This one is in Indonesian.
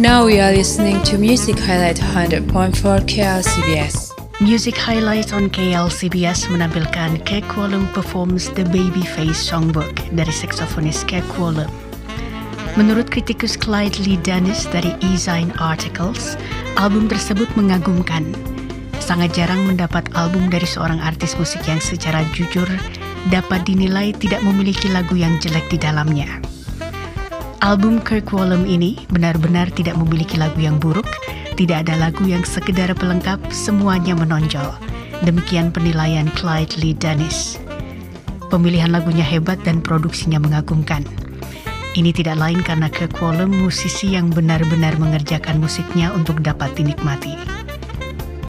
Now we are listening to Music Highlight 100.4 KLCBS. Music Highlight on KLCBS menampilkan Kek Kualum performs The Babyface Songbook dari saksofonis Kek Kualum. Menurut kritikus Clyde Lee Dennis dari E-Zine Articles, album tersebut mengagumkan. Sangat jarang mendapat album dari seorang artis musik yang secara jujur dapat dinilai tidak memiliki lagu yang jelek di dalamnya. Album Kirk Whalum ini benar-benar tidak memiliki lagu yang buruk, tidak ada lagu yang sekedar pelengkap, semuanya menonjol. Demikian penilaian Clyde Lee Dennis. Pemilihan lagunya hebat dan produksinya mengagumkan. Ini tidak lain karena Kirk Whalum musisi yang benar-benar mengerjakan musiknya untuk dapat dinikmati.